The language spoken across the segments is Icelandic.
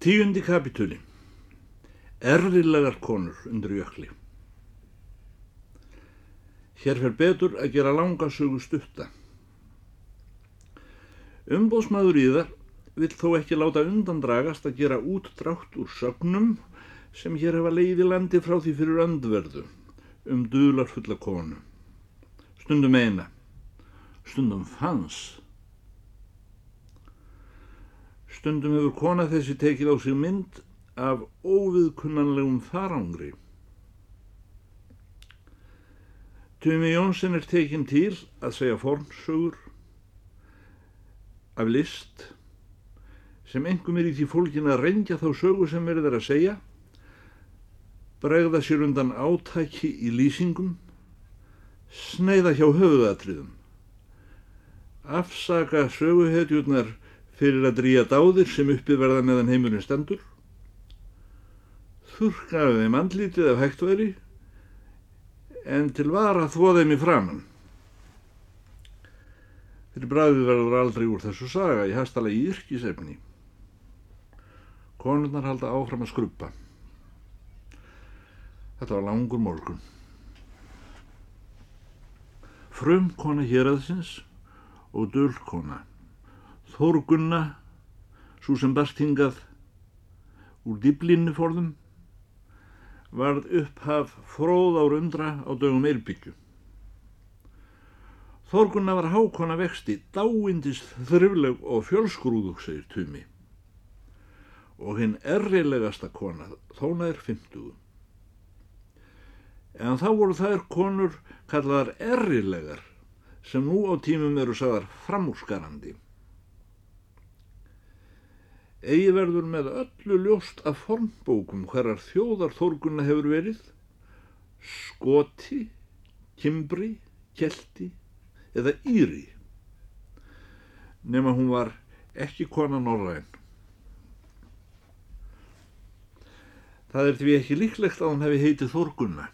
Tíundi kapitúli. Erfilegar konur undir jökli. Hér fer betur að gera langa sögu stutta. Umbóðsmaður í þar vill þó ekki láta undandragast að gera útdrátt úr sögnum sem hér hefa leiði landi frá því fyrir öndverðu um dularfulla konu. Stundum eina, stundum fans. Stundum hefur kona þessi tekið á sig mynd af óviðkunnanlegum farangri. Tumi Jónsson er tekinn til að segja formsögur af list sem engum er í því fólkin að reyngja þá sögu sem er þeir að segja, bregða sér undan átæki í lýsingum, sneiða hjá höfuðatriðum, afsaka söguhetjurnar fyrir að drýja dáðir sem uppið verða meðan heimurinn stendur, þurka af þeim andlítið af hægtveri, en til var að þvó þeim í framann. Fyrir bræðið verður aldrei úr þessu saga í hastala í yrkisefni. Konurnar halda áfram að skruppa. Þetta var langur morgun. Frum kona héræðsins og dölkona. Þórgunna, svo sem bast hingað úr diblinni forðum, varð upphaf fróð ár undra á dögum eirbyggju. Þórgunna var hákona vexti, dáindis þrifleg og fjölsgrúðug, segir Tumi og hinn errilegasta kona þóna er fymtugu. En þá voru þær konur kallaðar errilegar sem nú á tímum eru sagðar framúrskarandi. Egi verður með öllu ljóst af formbókum hverjar þjóðarþórgunna hefur verið, skoti, kimbri, kelti eða íri, nema hún var ekki kona norræn. Það er því ekki líklegt að hún hefði heitið Þorgunna.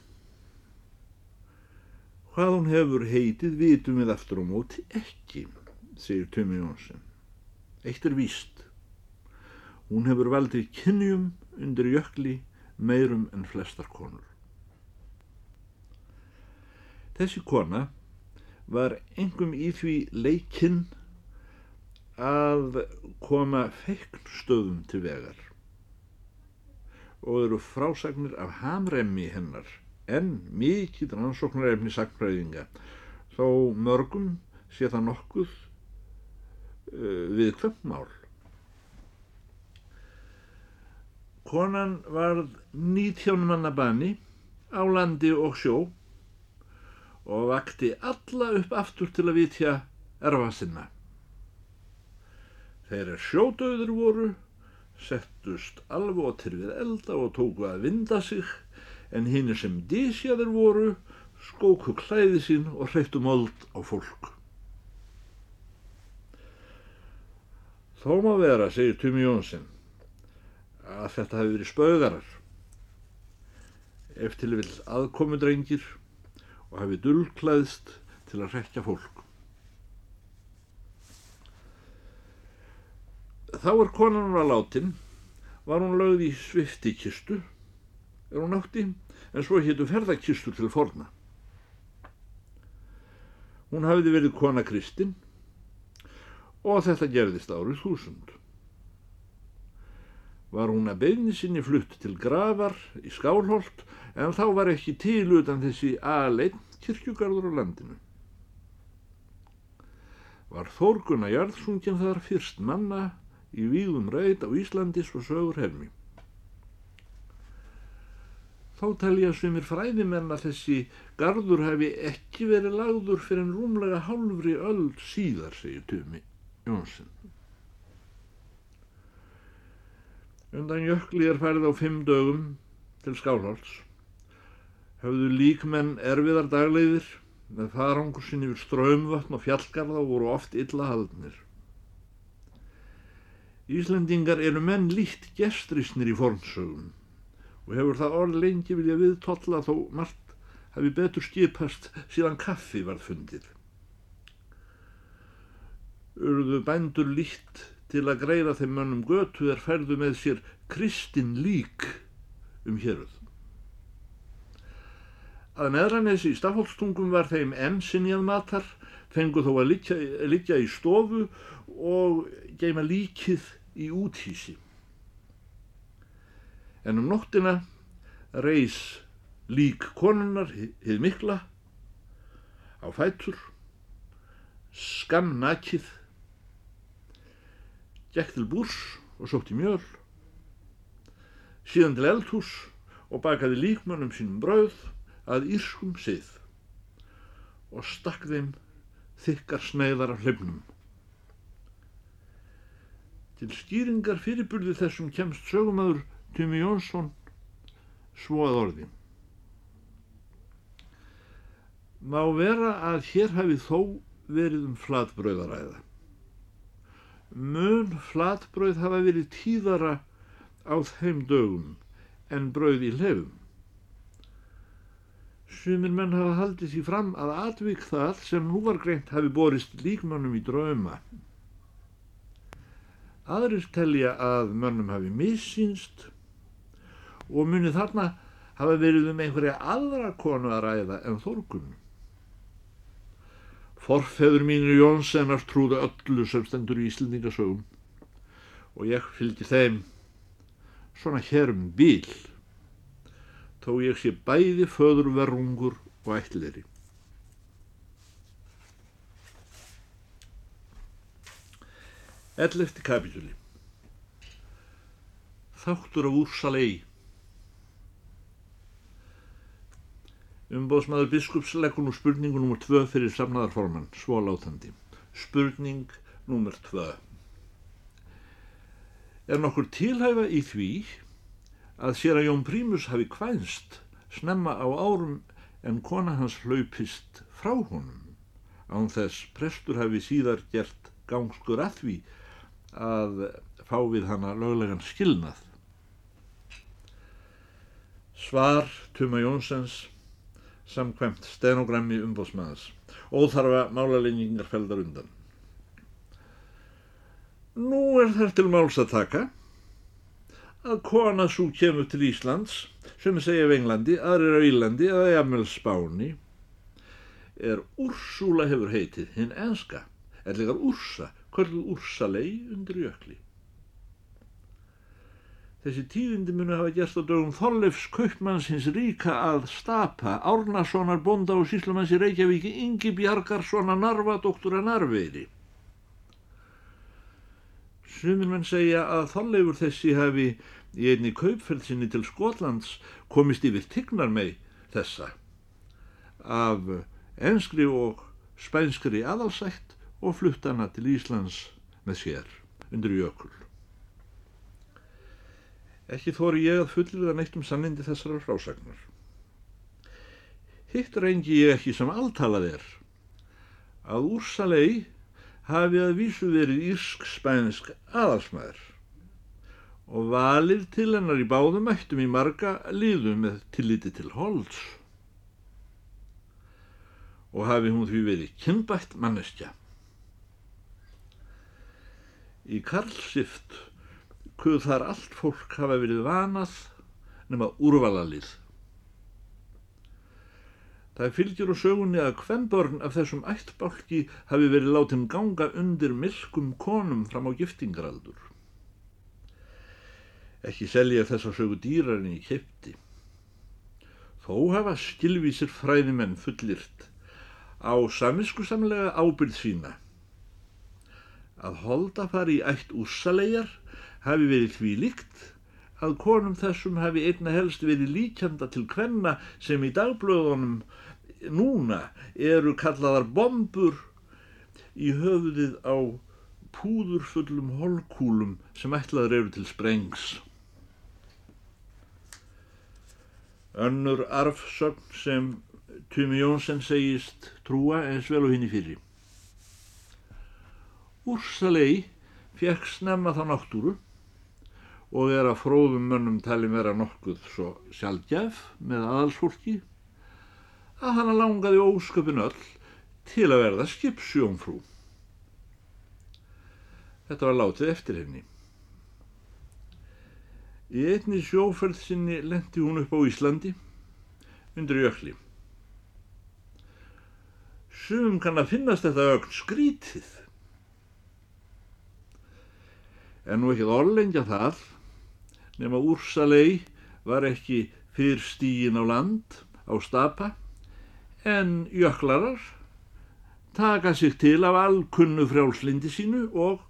Hvað hún hefur heitið vitum við aftur á móti ekki, segir Tumi Jónsson. Eitt er víst. Hún hefur valdið kynjum undir jökli meirum en flestar konur. Þessi kona var engum í því leikinn að koma feiknstöðum til vegar og eru frásagnir af hamremmi hennar en mikið rannsóknarefni sagfræðinga þó mörgum sé það nokkuð uh, við kvömmál. Konan varð nítjón manna bani á landi og sjó og vakti alla upp aftur til að vitja erfa sinna. Þeir er sjódauður voru settust alvotir við elda og tóku að vinda sig en hinn sem dísjaður voru skóku klæði sín og hreittu mold á fólk. Þó má vera, segir Tumi Jónsson, að þetta hefði verið spaugarar, eftir vil aðkomundrengir og hefði dullklæðst til að rekja fólk. Þá er konan var látin, var hún lögð í svifti kistu, er hún átti, en svo héttu ferðakistu til forna. Hún hafiði verið kona Kristinn og þetta gerðist árið þúsund. Var hún að beigni sinni flutt til gravar í Skálholt en þá var ekki til utan þessi aðleinn kirkjugarður á landinu. Var Þórgunna Jarðsungin þar fyrst manna í víðum reit á Íslandis og sögur hermi. Þá telja sumir fræðimenn að þessi gardur hefi ekki verið lagður fyrir en rúmlega hálfri öld síðar, segir Tumi Jónsson. Undan jökli er færið á fimm dögum til Skálholts. Höfðu líkmenn erfiðar dagleiðir með farangur sinni yfir ströymvötn og fjallgarða voru oft illa haldnir. Íslendingar eru menn líkt gestrisnir í fornsögum og hefur það orð lengi vilja viðtolla þó margt hafi betur skipast síðan kaffi varð fundir. Urðu bændur líkt til að greiða þeim mönnum götu er færðu með sér kristin lík um héruð. Að neðranesi í stafhólstungum var þeim enn sinjað matar, fengu þó að liggja í stofu og geima líkið í úthísi. En um nóttina reys lík konunnar hið mikla á fætur, skam nakið gekk til búrs og sótti mjöl, síðan til eldhús og bakaði líkmönnum sínum brauð að írskum sið og stakk þeim þykkar sneiðar af hlifnum. Til skýringar fyrirburði þessum kemst sögumöður Tumi Jónsson svo að orði. Má vera að hér hafi þó verið um flatbröðaræða mun flatbrauð hafa verið tíðara á þeim dögum en brauð í lefum. Sumir menn hafa haldið því fram að atvík það sem nú var greint hafi borist líkmönnum í drauma. Aðrir telja að mönnum hafi missýnst og muni þarna hafa verið um einhverja aðra konu að ræða en þorgunum. Forfeður mínir Jónsennar trúðu öllu sem stendur í Íslendingasögum og ég fylgdi þeim svona hér um bíl þó ég sé bæði föðurverungur og ætliðri. Ellefti kapitúli Þáttur af úrsalegi Umbóðsmaður biskups leggur nú spurningu nr. 2 fyrir samnaðarforman, svo látandi. Spurning nr. 2. Er nokkur tilhæfa í því að sér að Jón Prímus hafi kvænst snemma á árum en kona hans hlaupist frá honum án þess prestur hafi síðar gert gangskur að því að fá við hana löglegan skilnað. Svar Tuma Jónsens samkvæmt stenogrammi umbóðsmaðs. Óþarfa málalengingar feldar undan. Nú er þær til máls að taka að kona svo kemur til Íslands sem segja af Englandi, aðrir á Ílandi eða jafnvel Spáni er Úrsúla hefur heitið hinn enska, er legar Úrsa, kvörluð Úrsalei undir jökli. Þessi tíðindi muni hafa gerst á dögum Þorleifs kaupmanns hins ríka að stapa, Árnasonar bonda og síslumanns í Reykjavíki, Ingi Bjargarssona narva doktora narveiri. Sumir menn segja að Þorleifur þessi hafi í einni kaupfelsinni til Skotlands komist yfir tignar mei þessa af enskri og spænskri aðalsætt og fluttana til Íslands með sér undir jökul. Ekki þóri ég að fullirða neitt um sannindi þessara frásagnar. Hitt reyngi ég ekki sem alltalað er að Úrsalei hafi að vísu verið írsk-spænsk aðalsmaður og valið til hennar í báðum ættum í marga liðum með tilliti til holds og hafi hún því verið kynbætt manneskja. Í Karlsift kuð þar allt fólk hafa verið vanað nema úrvalalið. Það fylgjur á sögunni að hvembörn af þessum ættbálki hafi verið látið ganga undir milkum konum fram á giftingaraldur. Ekki selja þess að sögu dýrarinn í kipti. Þó hafa skilvísir fræðimenn fullirt á saminskusamlega ábyrð sína að holda fari í ætt úrsalegjar hafi verið því líkt að konum þessum hafi einna helst verið líkjanda til kvenna sem í dagblöðunum núna eru kallaðar bombur í höfuðið á púðurfullum holkúlum sem ætlaður eru til sprengs. Önnur arfsögn sem Tumi Jónsson segist trúa eins vel og hinn í fyrir. Úrsalei fekk snemma þá náttúru og er að fróðum mönnum tali vera nokkuð svo sjálfgjaf með aðalsfólki að hana langaði ósköpun öll til að verða skipsjónfrú. Þetta var látið eftir henni. Í einni sjóferð sinni lendi hún upp á Íslandi undir jökli. Sum kann að finnast þetta ögn skrítið. En nú ekki orðlengja það, nema Úrsalei var ekki fyrr stígin á land á stapa, en jöklarar taka sig til af allkunnu frjálslindi sínu og,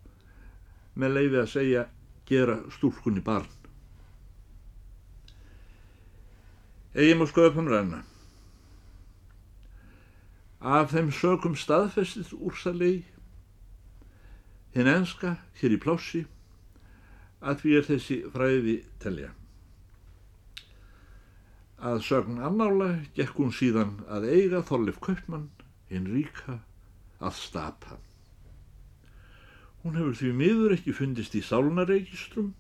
með leiði að segja, gera stúlkunni barn. Egin og sköpum ræna. Af þeim sögum staðfestið úrsalegi, hinn enska hér í plássi, að því er þessi fræði telja. Að sögn annála gekk hún síðan að eiga Þorleif Kaupmann, hinn ríka, að stapa. Hún hefur því miður ekki fundist í sálnareikistrum.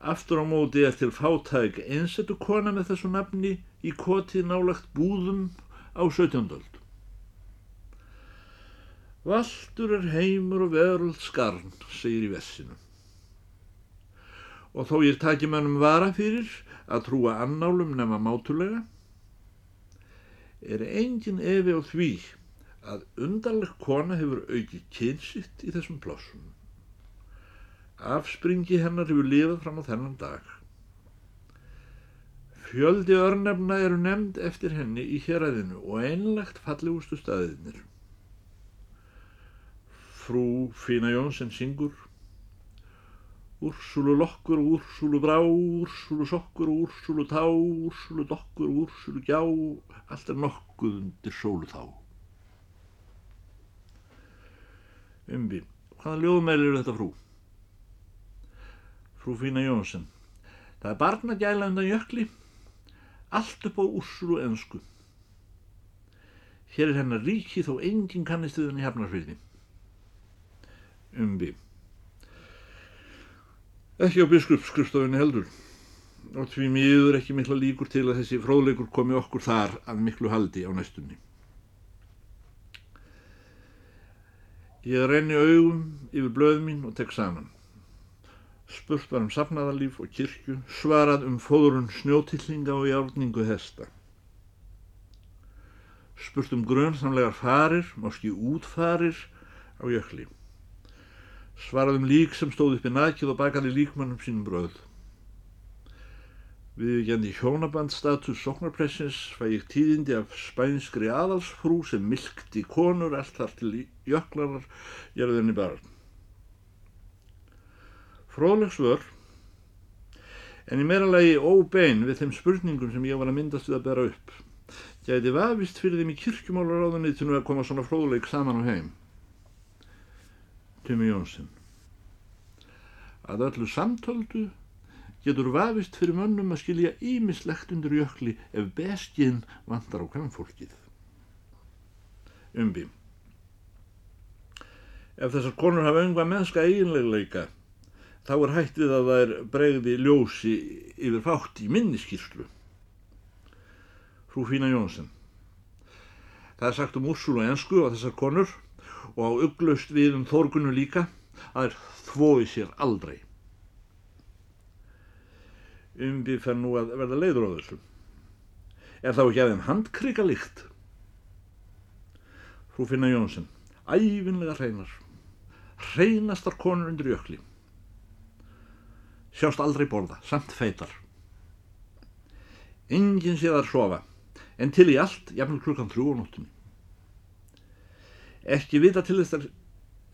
Aftur á móti eftir fátæk einsettu kona með þessu nafni í koti nálagt búðum á 17. öld. Valdur er heimur og veröld skarn, segir í vessinu. Og þó ég taki mannum vara fyrir að trúa annálum nema mátulega, er engin efi á því að undarleg kona hefur aukið kynsitt í þessum plássum. Afspringi hennar hefur lifað fram á þennan dag. Fjöldi örnefna eru nefnd eftir henni í héræðinu og einlegt fallegustu staðinir. Frú Fína Jónsson syngur Úrsúlu lokkur, úrsúlu brá, úrsúlu sokkur, úrsúlu tá, úrsúlu dokkur, úrsúlu gjá, allt er nokkuð undir sólu þá. Umbi, hvaða ljóðmæli eru þetta frú? Frú Fína Jónsson. Það er barnagæla undan jökli, allt upp á úrsúlu ensku. Hér er hennar ríki þó enginn kannistuðin í hefnarsveitin. Umbi. Ekki á biskupsskrifstofinni heldur og því miður ekki mikla líkur til að þessi fróðleikur komi okkur þar að miklu haldi á næstunni. Ég renni augum yfir blöð mín og tek saman. Spurt var um safnaðarlíf og kirkju, svarað um fóðurun snjótillinga og járningu hesta. Spurt um grönsamlegar farir, máski útfarir á jökli svaraðum lík sem stóð upp í nakið og bakaði líkmannum sínum bröð. Við gendi hjónabandstatus soknarpressins fæ ég tíðindi af spænskri aðalsfrú sem milkti konur allt þar til jöklarar gerðinni barn. Fróðlegs vör, en í meira lagi óbein við þeim spurningum sem ég var að myndast við að bera upp, gæti vafist fyrir þeim í kirkjumálaráðunitinu að koma svona fróðleik saman á heim. Tumi Jónsson að öllu samtöldu getur vafist fyrir mönnum að skilja ímislegt undir jökli ef bestjinn vantar á kvennfólkið. Umbi Ef þessar konur hafa önga mennska eiginleguleika þá er hætt við að það er bregði ljósi yfir fátt í minniskýrslu. Frú Fína Jónsson Það er sagt um úrsúlu ensku á þessar konur og á ugglaust við um þórgunu líka að þvói sér aldrei. Umbi fer nú að verða leiður á þessu. Er þá ekki aðeins handkrika líkt? Frú Finna Jónsson, æfinlega hreinar, hreinastar konur undir jökli. Sjást aldrei borða, samt feitar. Engin sé þar sofa, en til í allt, jafnvel klukkan þrjú á nóttunni. Ekki vita til þess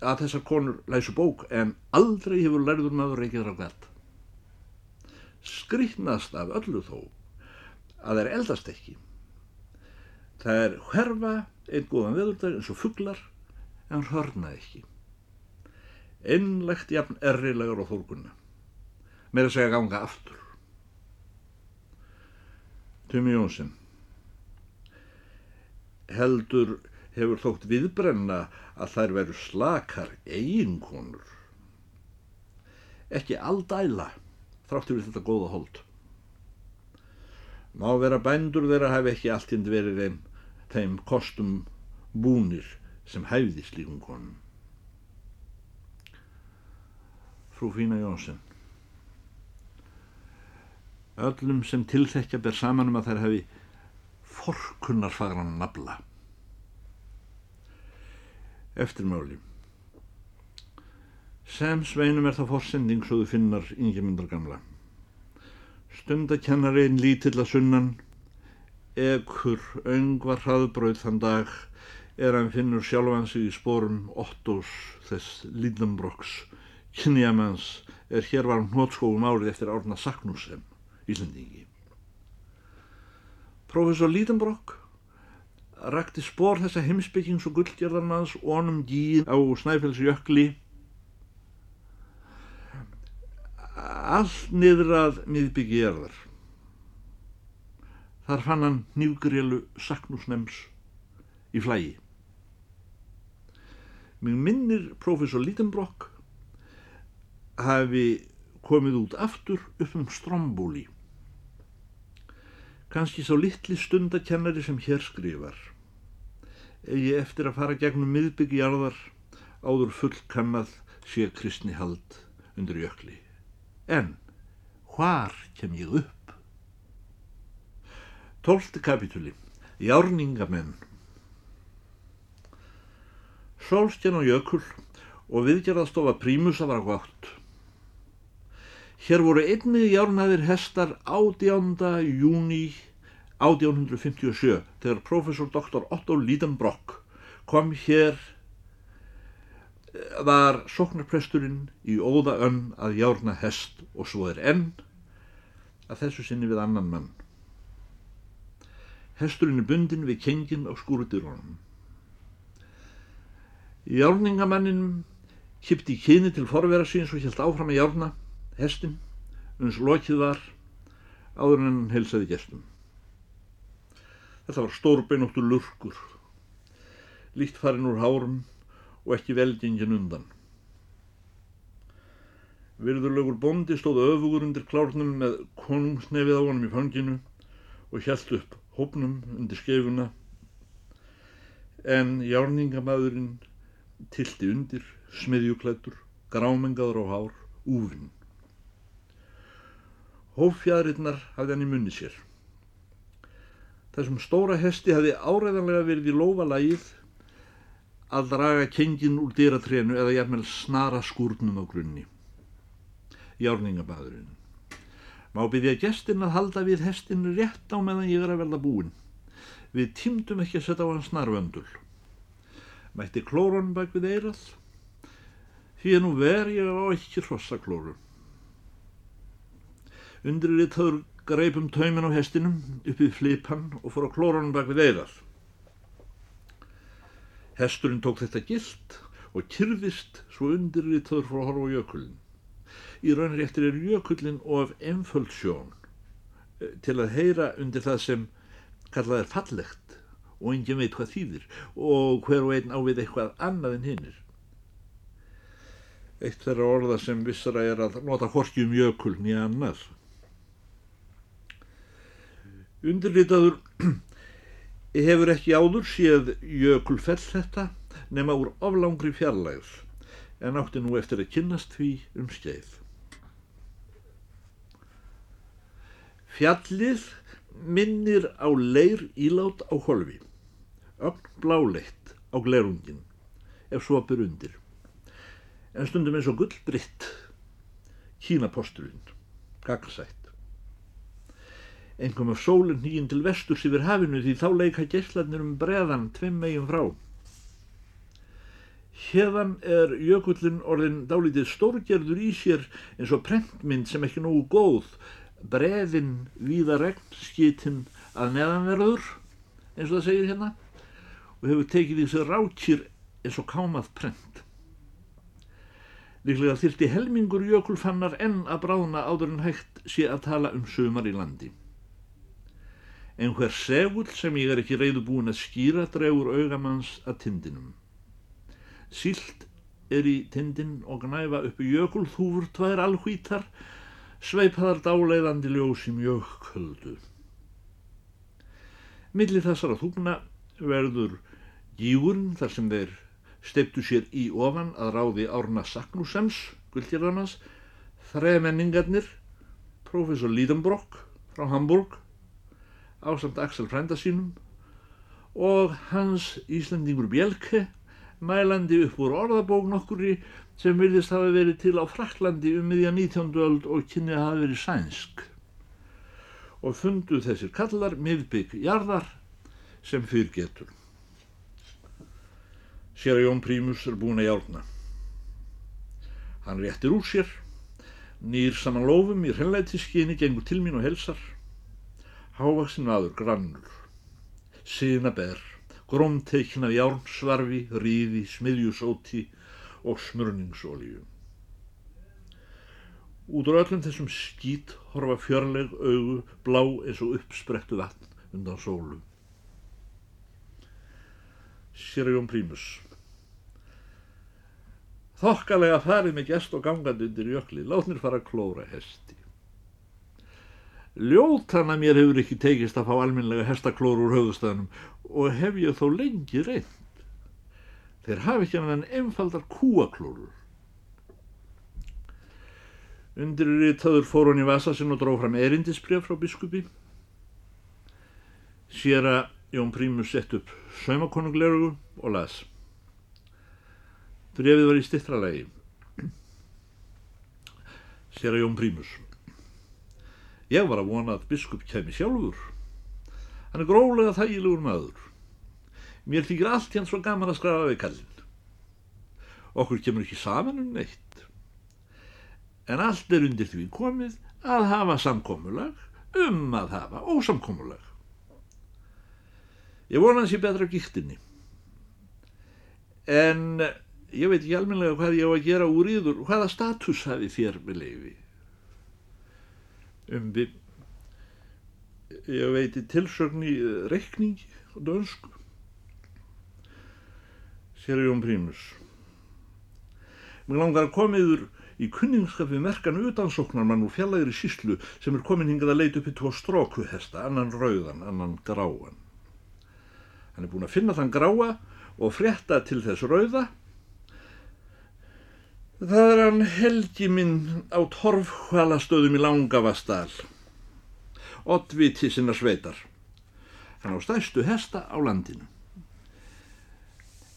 að þessar konur læsu bók, en aldrei hefur lærður maður reykið rákvært. Skrýtnast af öllu þó að þeir eldast ekki. Það er hverfa einn góðan veðurdag eins og fugglar en hörna ekki. Einlegt jafn errilegar á þórkunna. Meira segja ganga aftur. Tumi Jónsson heldur hefur þótt viðbrenna að þær veru slakar eiginkonur. Ekki aldæla þráttur við þetta góða hold. Má vera bændur þeirra hafi ekki alltind verið einn þeim kostum búnir sem hæfði slíkum konum. frú Fína Jónsson. Öllum sem tilþekja ber saman um að þær hefi forkunnarfagran nafla. Eftirmáli. Sem sveinum er það forsending svo þú finnar yngjamundar gamla. Stundakennarinn lítill að sunnan, ekkur öngvar hraðbröð þann dag er hann finnur sjálfan sig í spórum Ottós þess Líðambrokks, kynjamanns er hér var hnótskóum árið eftir árna Saknúsem, Íslandingi. Profesor Líðambrokk rakti spór þessa heimsbyggings og gullgerðarmanns onum gíð á Snæfellsjökli allt niður að miðbyggi erðar. Þar fann hann nýfgrilu saknusnems í flægi. Mér minnir profesor Lítenbrokk hafi komið út aftur upp um Strombóli. Kanski sá litli stundakennari sem hér skrifar. Egi eftir að fara gegnum miðbyggi jarðar áður fullkannað sé kristni hald undir jökli. En hvar kem ég upp? Tólti kapitúli. Járningamenn. Sólstján og jökul og viðgerðastofa prímusa var átt. Hér voru einnig járnaðir hestar 18. júni 1857 þegar professor doktor Otto Lidenbrock kom hér var sóknarpresturinn í óða önn að járna hest og svo er enn að þessu sinni við annan mann. Hesturinn er bundin við kengin á skúrutirunum. Járningamannin kipti kyni til forvera síns og helt áfram að járna hestin uns lokið var áður en hann helsaði gestum. Þetta var stórbeinóttur lurkur, líkt farin úr hárum og ekki velgengin undan. Virðurlegur bondi stóð öfugur undir klárnum með konungsnefið á honum í fanginu og hjælt upp hópnum undir skefuna en járningamæðurinn tilti undir, smiðjuklættur, grámengaður á hár, úfinn. Hófjæðurinnar hafði hann í munni sér. Þessum stóra hesti hafði áræðanlega verið í lofa lagið að draga kengin úr dyratrénu eða jafnvel snara skúrnum á grunni. Járningabæðurinn. Má byrja gestin að halda við hestin rétt á meðan ég er að velda búin. Við tímdum ekki að setja á hann snarvöndul. Mætti klórun bak við eirað. Því að nú ver ég á ekki hrossaklóru. Undrið þaður greipum taumin á hestinum uppið flipan og fór á klórun bak við eirað. Hesturinn tók þetta gilt og kyrðist svo undirritaður frá að horfa á jökulin. Í raunréttir er jökullin of enföld sjón eh, til að heyra undir það sem kallað er fallegt og engin veit hvað þýðir og hver og einn ávið eitthvað annað en hinnir. Eitt þeirra orða sem vissara er að nota horki um jökul nýja annað. Undirritaður hefur ekki áður séð jökulfell þetta nema úr oflangri fjarlægð en átti nú eftir að kynnast því um skeið. Fjallið minnir á leir ílát á holfi, ögn bláleitt á glerungin, ef svopur undir, en stundum eins og gullbritt, kínaposturinn, gagsætt engum af sólinn nýjinn til vesturs yfir hafinu því þá leika gesslarnir um breðan tveim megin frá. Hérðan er jökullin orðin dálítið stórgerður í sér eins og prentmynd sem ekki nógu góð, breðin víða regnskitinn að neðanverður, eins og það segir hérna, og hefur tekið þessi rákir eins og kámað prent. Líklega þyrti helmingur jökulfannar enn að bráðna áður en hægt sé að tala um sömar í landi en hver segull sem ég er ekki reyðu búin að skýra dregur augamanns að tindinum. Sílt er í tindin og knæfa uppi jökulþúfur tvær alhvítar, sveipaðar dáleiðandi ljósi mjög köldu. Millir þessara þúfna verður gígurinn þar sem þeir steiptu sér í ofan að ráði árna Saknusems, gullgerðarnas, þremenningarnir, profesor Lidenbrock frá Hamburg, ásamt Axel frænda sínum og hans Íslandingur Bjelke, mælandi upp úr orðabók nokkuri sem virðist hafa verið til á Fraklandi um miðja 19. öld og kynnið hafa verið sænsk og fundu þessir kallar miðbygg jarðar sem fyrir getur. Sér að Jón Prímus er búin að járna. Hann réttir úr sér, nýr saman lofum í hreinleitiskinni, gengur til mín og helsar. Hávaksin aður grannur, síðna ber, grómteikna járnsvarfi, ríði, smiðjusóti og smörningsólíu. Út á öllum þessum skít horfa fjörleg augu blá eins og uppsprettu vatn undan sólu. Sérjón Prímus Þokkalega farið með gest og gangandi undir jökli, látnir fara að klóra hesti. Ljótana mér hefur ekki tekist að fá alminlega hestaklóru úr höfustæðanum og hef ég þó lengi reynd. Þeir hafi ekki hann einfaldar kúaklórur. Undir ritaður fór hann í vasa sinn og dróð fram erindisbref frá biskupi. Sér að Jón Prímus sett upp saumakonunglerugu og las. Brefið var í stittralegi. Sér að Jón Prímus. Ég var að vona að biskup kemi sjálfur. Hann er grólega þægilegur maður. Mér þykir allt hérna svo gaman að skrafa við kallin. Okkur kemur ekki saman um neitt en allt er undir því komið að hafa samkómulag um að hafa ósamkómulag. Ég vona hans ég betra gíktinni, en ég veit ekki almenlega hvað ég á að gera úr íður, hvaða status hafi þér með leiði. Um við, ég veit í tilsögn í reikningi og dönsku. Sér Jón Prímus. Mér langar að komiður í kunningskap við merkan utansóknarmann úr fjallægri síslu sem er komin hingað að leita upp í tvo strókuhesta, annan rauðan, annan gráan. Hann er búin að finna þann gráa og frétta til þess rauða. Það er hann helgi minn á torfhvalastöðum í Langavastal, oddviti sinna sveitar. Hann á stæstu hesta á landinu.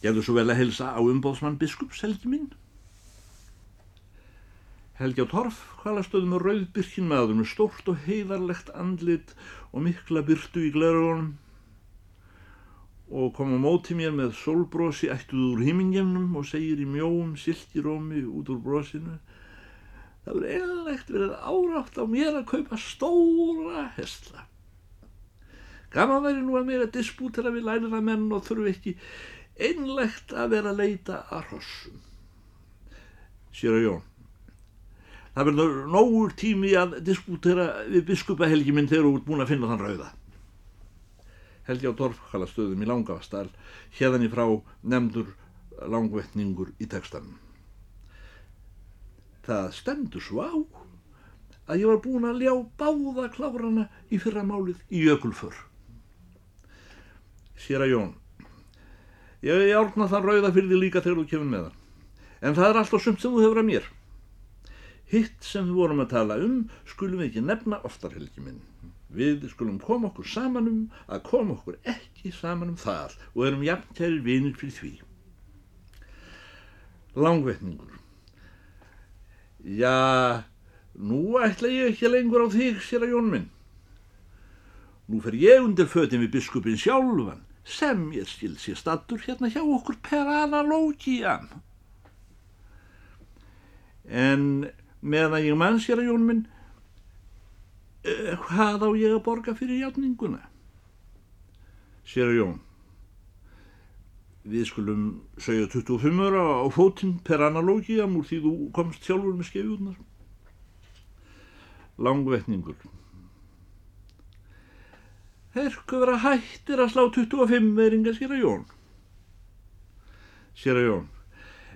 Ég hefðu svo vel að helsa á umbóðsmann biskups helgi minn. Helgi á torf, hvalastöðum og rauðbyrkin maður með stórt og heiðarlegt andlit og mikla byrtu í glerugunum og kom á móti mér með sólbrosi ættuð úr himmingjefnum og segir í mjóum silkirómi út úr brosinu Það verður einlegt verið árátt á mér að kaupa stóra hestla. Gaman væri nú að mér að dispútera við lærina menn og þurfi ekki einlegt að vera að leita að hrossum. Sér að Jón það verður nógur tími að disputera við biskupahelgi minn þegar þú ert búin að finna þann rauða. Helgi á Torfkalastöðum í Langavastal, hérðan í frá nefndur langvetningur í textanum. Það stendur svo á að ég var búin að ljá báða klárana í fyrra málið í jökulför. Sér að Jón, ég árna þann rauða fyrir því líka þegar þú kemur með hann, en það er alltaf sumt sem þú hefur að mér. Hitt sem við vorum að tala um skulum við ekki nefna oftar helgi minn. Við skulum koma okkur saman um að koma okkur ekki saman um það og erum jafntæri vinir fyrir því. Langvetningur. Já, nú ætla ég ekki lengur á þig, sér að jón minn. Nú fer ég undir fötin við biskupin sjálfan sem ég skil sér stattur hérna hjá okkur per analógian. En meðan ég mann sér að jón minn hvað á ég að borga fyrir játninguna? Sér að jón við skulum segja 25 ára á fótinn per analógiam úr því þú komst sjálfur með skefjurnar. Langvetningur Herku vera hættir að slá 25 veringa sér að jón. Sér að jón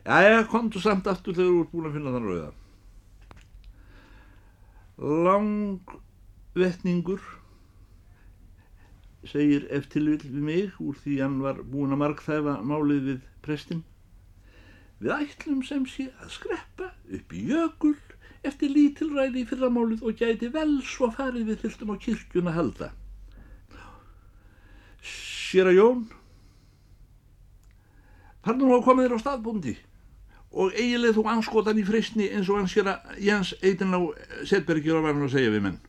Jæja, kontu samt aftur þegar þú ert búin að finna þann rauða. Langvetningur segir eftirvill við mig úr því hann var búin að markþæfa málið við prestin Við ætlum sem sé að skreppa upp í jökul eftir lítilræði í fyrramálið og gæti vel svo farið við þyltum á kirkjuna halda. Sér að Jón, farnum á þér á staðbúndi og eiginlega þú anskotan í fristni eins og hann sér að Jens eitin á Setbergi og var hann að segja við menn.